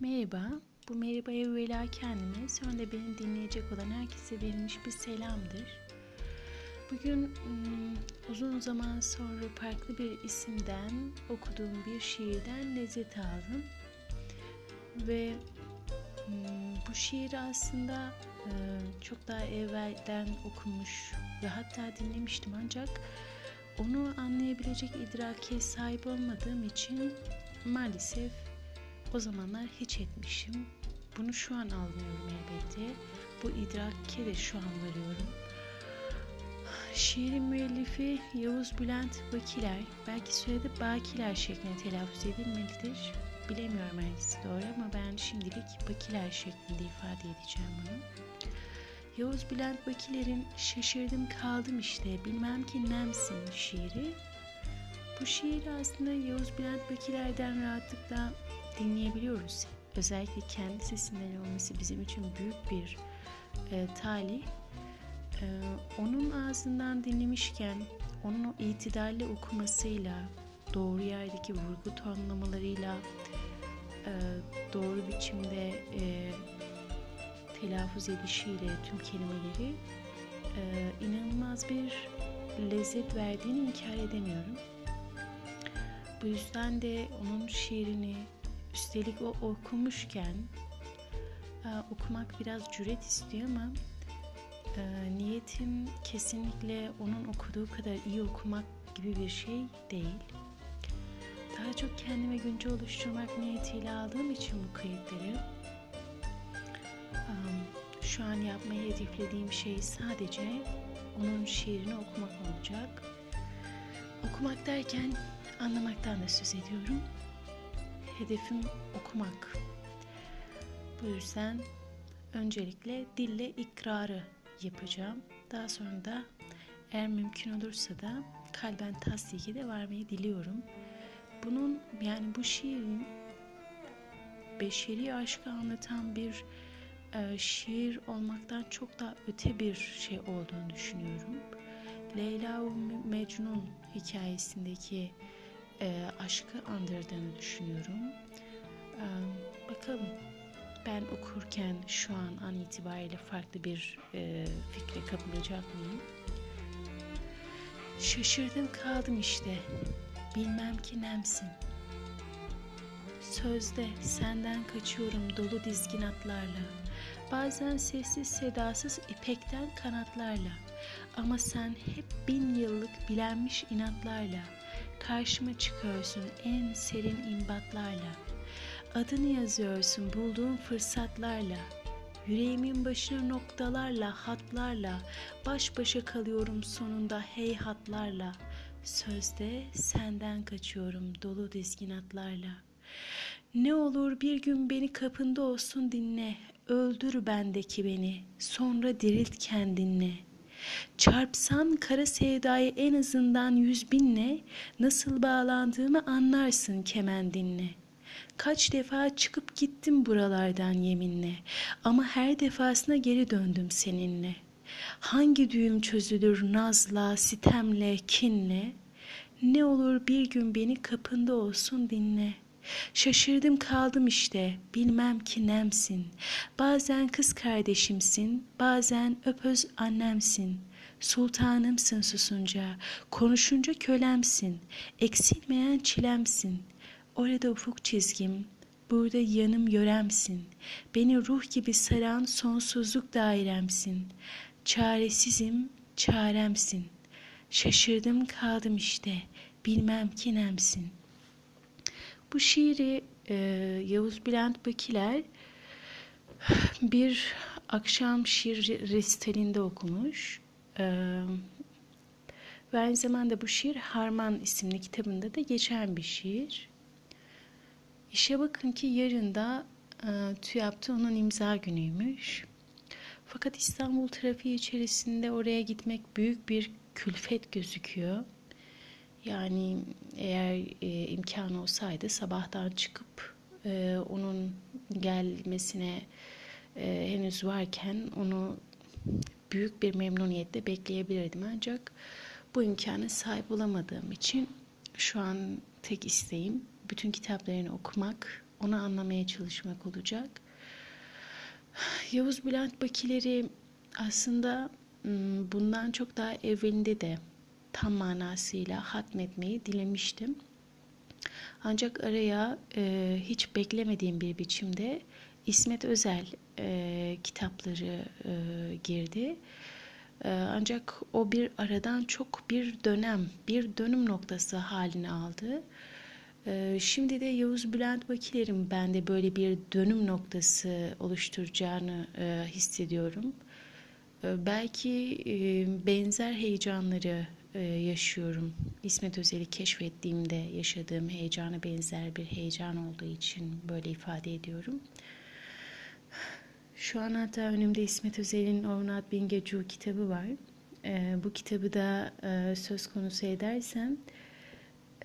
Merhaba, bu merhaba evvela kendime, sonra da beni dinleyecek olan herkese verilmiş bir selamdır. Bugün ım, uzun zaman sonra farklı bir isimden okuduğum bir şiirden lezzet aldım. Ve ım, bu şiiri aslında e, çok daha evvelden okumuş ve hatta dinlemiştim ancak onu anlayabilecek idrake sahip olmadığım için maalesef o zamanlar hiç etmişim. Bunu şu an anlıyorum elbette. Bu idrake de şu an varıyorum. Şiirin müellifi Yavuz Bülent Bakiler, belki soyadı Bakiler şeklinde telaffuz edilmelidir. Bilemiyorum hangisi doğru ama ben şimdilik Bakiler şeklinde ifade edeceğim bunu. Yavuz Bülent Bakiler'in Şaşırdım Kaldım işte bilmem ki nemsin şiiri. Bu şiiri aslında Yavuz Bülent Bakiler'den rahatlıkla dinleyebiliyoruz. Özellikle kendi sesinden olması bizim için büyük bir e, talih. E, onun ağzından dinlemişken onun o itidalli okumasıyla, doğru yerdeki vurgu tonlamalarıyla, e, doğru biçimde e, telaffuz edişiyle tüm kelimeleri e, inanılmaz bir lezzet verdiğini inkar edemiyorum. Bu yüzden de onun şiirini üstelik o okumuşken e, okumak biraz cüret istiyor ama e, niyetim kesinlikle onun okuduğu kadar iyi okumak gibi bir şey değil. Daha çok kendime günce oluşturmak niyetiyle aldığım için bu kayıtları şu an yapmayı hedeflediğim şey sadece onun şiirini okumak olacak. Okumak derken anlamaktan da söz ediyorum. Hedefim okumak. Bu yüzden öncelikle dille ikrarı yapacağım. Daha sonra da eğer mümkün olursa da kalben tasdiki de vermeyi diliyorum. Bunun yani bu şiirin beşeri aşkı anlatan bir e, şiir olmaktan çok daha öte bir şey olduğunu düşünüyorum. Leyla ve Mecnun hikayesindeki e, aşkı andırdığını düşünüyorum. E, bakalım ben okurken şu an an itibariyle farklı bir e, fikre kapılacak mıyım? Şaşırdım kaldım işte. Bilmem ki nemsin. Sözde senden kaçıyorum dolu dizgin atlarla. Bazen sessiz sedasız ipekten kanatlarla. Ama sen hep bin yıllık bilenmiş inatlarla. Karşıma çıkıyorsun en serin imbatlarla. Adını yazıyorsun bulduğun fırsatlarla. Yüreğimin başına noktalarla, hatlarla, baş başa kalıyorum sonunda hey hatlarla. Sözde senden kaçıyorum dolu dizgin atlarla. Ne olur bir gün beni kapında olsun dinle, öldür bendeki beni, sonra dirilt kendinle. Çarpsan kara sevdayı en azından yüz binle, nasıl bağlandığımı anlarsın kemendinle. Kaç defa çıkıp gittim buralardan yeminle, ama her defasına geri döndüm seninle. Hangi düğüm çözülür nazla, sitemle, kinle? Ne olur bir gün beni kapında olsun dinle.'' Şaşırdım kaldım işte, bilmem ki nemsin. Bazen kız kardeşimsin, bazen öpöz annemsin. Sultanımsın susunca, konuşunca kölemsin. Eksilmeyen çilemsin. Orada ufuk çizgim, burada yanım yöremsin. Beni ruh gibi saran sonsuzluk dairemsin. Çaresizim, çaremsin. Şaşırdım kaldım işte, bilmem ki nemsin.'' Bu şiiri e, Yavuz Bülent Bakiler bir akşam şiir resitalinde okumuş. E, ve aynı zamanda bu şiir Harman isimli kitabında da geçen bir şiir. İşe bakın ki yarın da e, TÜYAP'ta onun imza günüymüş. Fakat İstanbul trafiği içerisinde oraya gitmek büyük bir külfet gözüküyor. Yani eğer e, imkanı olsaydı sabahtan çıkıp e, onun gelmesine e, henüz varken onu büyük bir memnuniyetle bekleyebilirdim. Ancak bu imkana sahip olamadığım için şu an tek isteğim bütün kitaplarını okumak onu anlamaya çalışmak olacak. Yavuz Bülent Bakileri aslında bundan çok daha evvelinde de tam manasıyla hatmetmeyi dilemiştim. Ancak araya e, hiç beklemediğim bir biçimde İsmet Özel e, kitapları e, girdi. E, ancak o bir aradan çok bir dönem, bir dönüm noktası halini aldı. E, şimdi de Yavuz Bülent Bakiler'in bende böyle bir dönüm noktası oluşturacağını e, hissediyorum. E, belki e, benzer heyecanları yaşıyorum. İsmet Özel'i keşfettiğimde yaşadığım heyecana benzer bir heyecan olduğu için böyle ifade ediyorum. Şu an hatta önümde İsmet Özel'in Ornat Bingecu kitabı var. E, bu kitabı da e, söz konusu edersem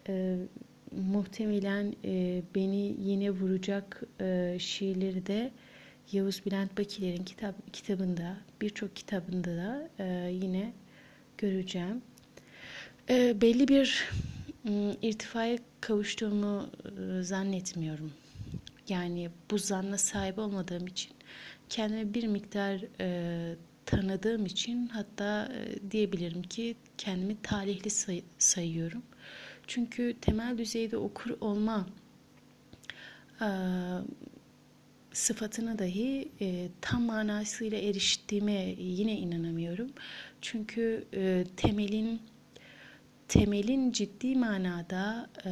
e, muhtemelen e, beni yine vuracak e, şiirleri de Yavuz Bülent Bakiler'in kitap, kitabında, birçok kitabında da e, yine göreceğim. E, belli bir e, irtifaya kavuştuğumu e, zannetmiyorum. Yani bu zanna sahip olmadığım için kendime bir miktar e, tanıdığım için hatta e, diyebilirim ki kendimi talihli say- sayıyorum. Çünkü temel düzeyde okur olma e, sıfatına dahi e, tam manasıyla eriştiğime yine inanamıyorum. Çünkü e, temelin temelin ciddi manada e,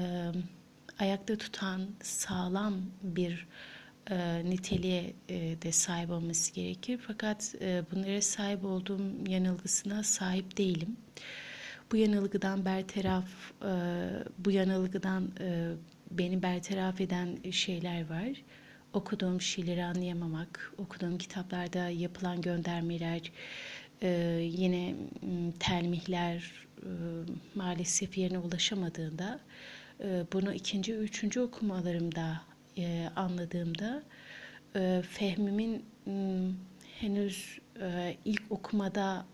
ayakta tutan sağlam bir e, niteliğe e, de sahip olması gerekir. Fakat e, bunlara sahip olduğum yanılgısına sahip değilim. Bu yanılgıdan bertaraf, e, bu yanılgıdan e, beni bertaraf eden şeyler var. Okuduğum şeyleri anlayamamak, okuduğum kitaplarda yapılan göndermeler, e, yine telmihler maalesef yerine ulaşamadığında e, bunu ikinci, üçüncü okumalarımda e, anladığımda e, fehmimin henüz e, ilk okumada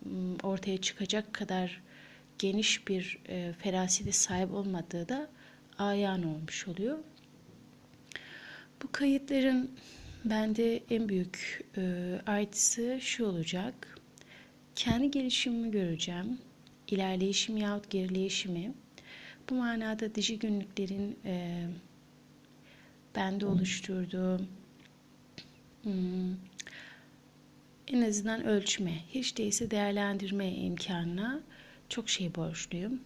ortaya çıkacak kadar geniş bir e, ferasete sahip olmadığı da ayan olmuş oluyor. Bu kayıtların bende en büyük e, artısı şu olacak. Kendi gelişimimi göreceğim. İlerleyişim yahut gerileyişimi. Bu manada diji günlüklerin e, bende oluşturduğu hmm, en azından ölçme, hiç değilse değerlendirme imkanına çok şey borçluyum.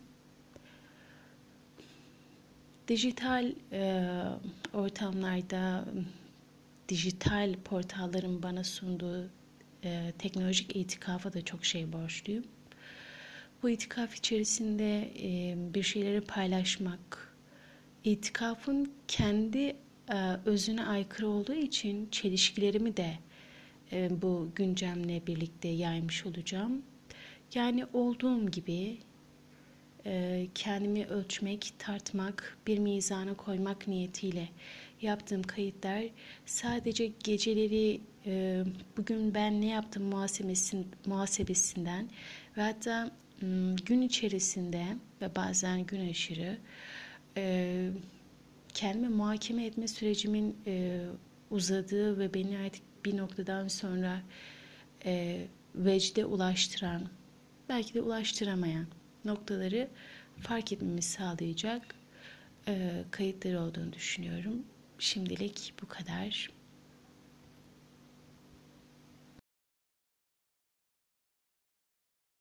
Dijital e, ortamlarda, dijital portalların bana sunduğu e, teknolojik itikafa da çok şey borçluyum. Bu itikaf içerisinde bir şeyleri paylaşmak, itikafın kendi özüne aykırı olduğu için çelişkilerimi de bu güncemle birlikte yaymış olacağım. Yani olduğum gibi kendimi ölçmek, tartmak, bir mizana koymak niyetiyle yaptığım kayıtlar sadece geceleri bugün ben ne yaptım muhasebesin, muhasebesinden ve hatta gün içerisinde ve bazen gün aşırı e, kendimi muhakeme etme sürecimin e, uzadığı ve beni artık bir noktadan sonra e, vecde ulaştıran, belki de ulaştıramayan noktaları fark etmemi sağlayacak kayıtları olduğunu düşünüyorum. Şimdilik bu kadar.